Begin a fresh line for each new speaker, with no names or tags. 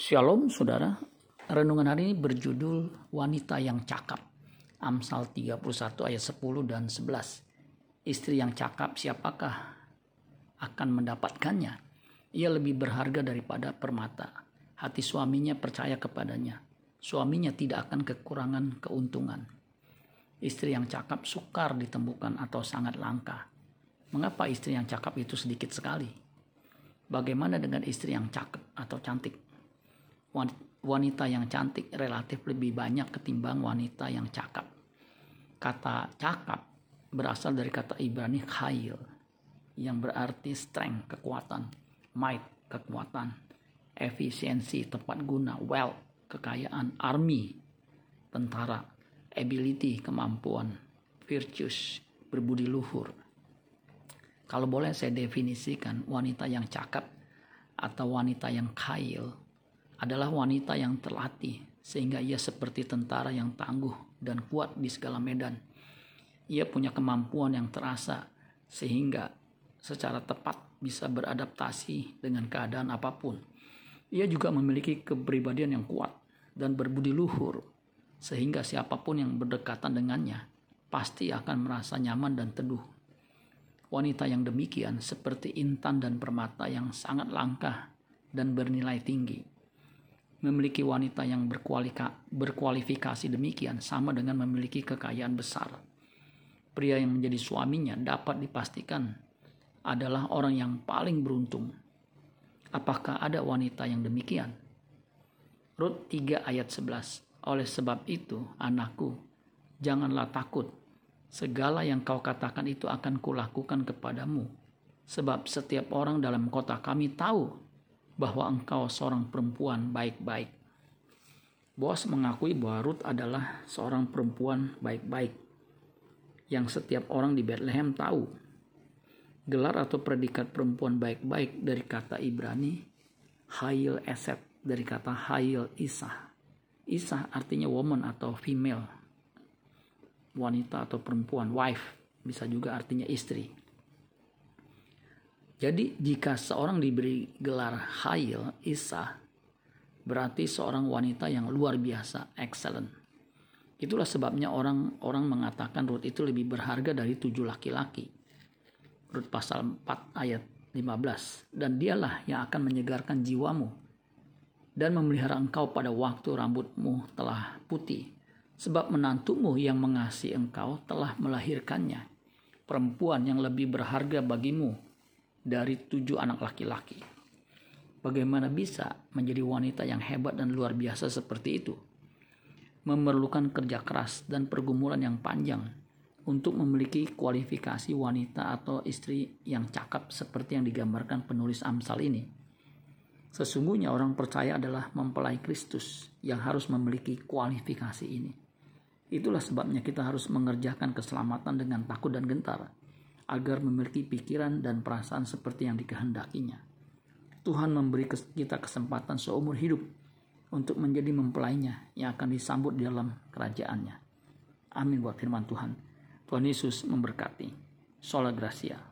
Shalom saudara, renungan hari ini berjudul Wanita yang Cakap. Amsal 31 ayat 10 dan 11. Istri yang cakap siapakah akan mendapatkannya? Ia lebih berharga daripada permata. Hati suaminya percaya kepadanya. Suaminya tidak akan kekurangan keuntungan. Istri yang cakap sukar ditemukan atau sangat langka. Mengapa istri yang cakap itu sedikit sekali? Bagaimana dengan istri yang cakep atau cantik? Wanita yang cantik relatif lebih banyak ketimbang wanita yang cakap. Kata cakap berasal dari kata Ibrani khail yang berarti strength, kekuatan, might, kekuatan, efisiensi, tepat guna, wealth, kekayaan, army, tentara, ability, kemampuan, virtues, berbudi luhur. Kalau boleh saya definisikan wanita yang cakap atau wanita yang khail adalah wanita yang terlatih sehingga ia seperti tentara yang tangguh dan kuat di segala medan. Ia punya kemampuan yang terasa sehingga secara tepat bisa beradaptasi dengan keadaan apa pun. Ia juga memiliki kepribadian yang kuat dan berbudi luhur sehingga siapa pun yang berdekatan dengannya pasti akan merasa nyaman dan teduh. Wanita yang demikian seperti intan dan permata yang sangat langka dan bernilai tinggi memiliki wanita yang berkualifikasi demikian sama dengan memiliki kekayaan besar. Pria yang menjadi suaminya dapat dipastikan adalah orang yang paling beruntung. Apakah ada wanita yang demikian? Rut 3 ayat 11. Oleh sebab itu, anakku, janganlah takut. Segala yang kau katakan itu akan kulakukan kepadamu. Sebab setiap orang dalam kota kami tahu bahwa engkau seorang perempuan baik-baik. Bos mengakui bahwa Ruth adalah seorang perempuan baik-baik yang setiap orang di Bethlehem tahu. Gelar atau predikat perempuan baik-baik dari kata Ibrani Hayil Eset dari kata Hayil Isah. Isah artinya woman atau female. Wanita atau perempuan, wife, bisa juga artinya istri. Jadi jika seorang diberi gelar Hail Isa, berarti seorang wanita yang luar biasa, excellent. Itulah sebabnya orang-orang mengatakan Ruth itu lebih berharga dari tujuh laki-laki. Ruth pasal 4 ayat 15. Dan dialah yang akan menyegarkan jiwamu dan memelihara engkau pada waktu rambutmu telah putih. Sebab menantumu yang mengasihi engkau telah melahirkannya. Perempuan yang lebih berharga bagimu dari tujuh anak laki-laki. Bagaimana bisa menjadi wanita yang hebat dan luar biasa seperti itu? Memerlukan kerja keras dan pergumulan yang panjang untuk memiliki kualifikasi wanita atau istri yang cakap seperti yang digambarkan penulis Amsal ini. Sesungguhnya orang percaya adalah mempelai Kristus yang harus memiliki kualifikasi ini. Itulah sebabnya kita harus mengerjakan keselamatan dengan takut dan gentar agar memiliki pikiran dan perasaan seperti yang dikehendakinya. Tuhan memberi kita kesempatan seumur hidup untuk menjadi mempelainya yang akan disambut di dalam kerajaannya. Amin buat firman Tuhan. Tuhan Yesus memberkati. Sola Gracia.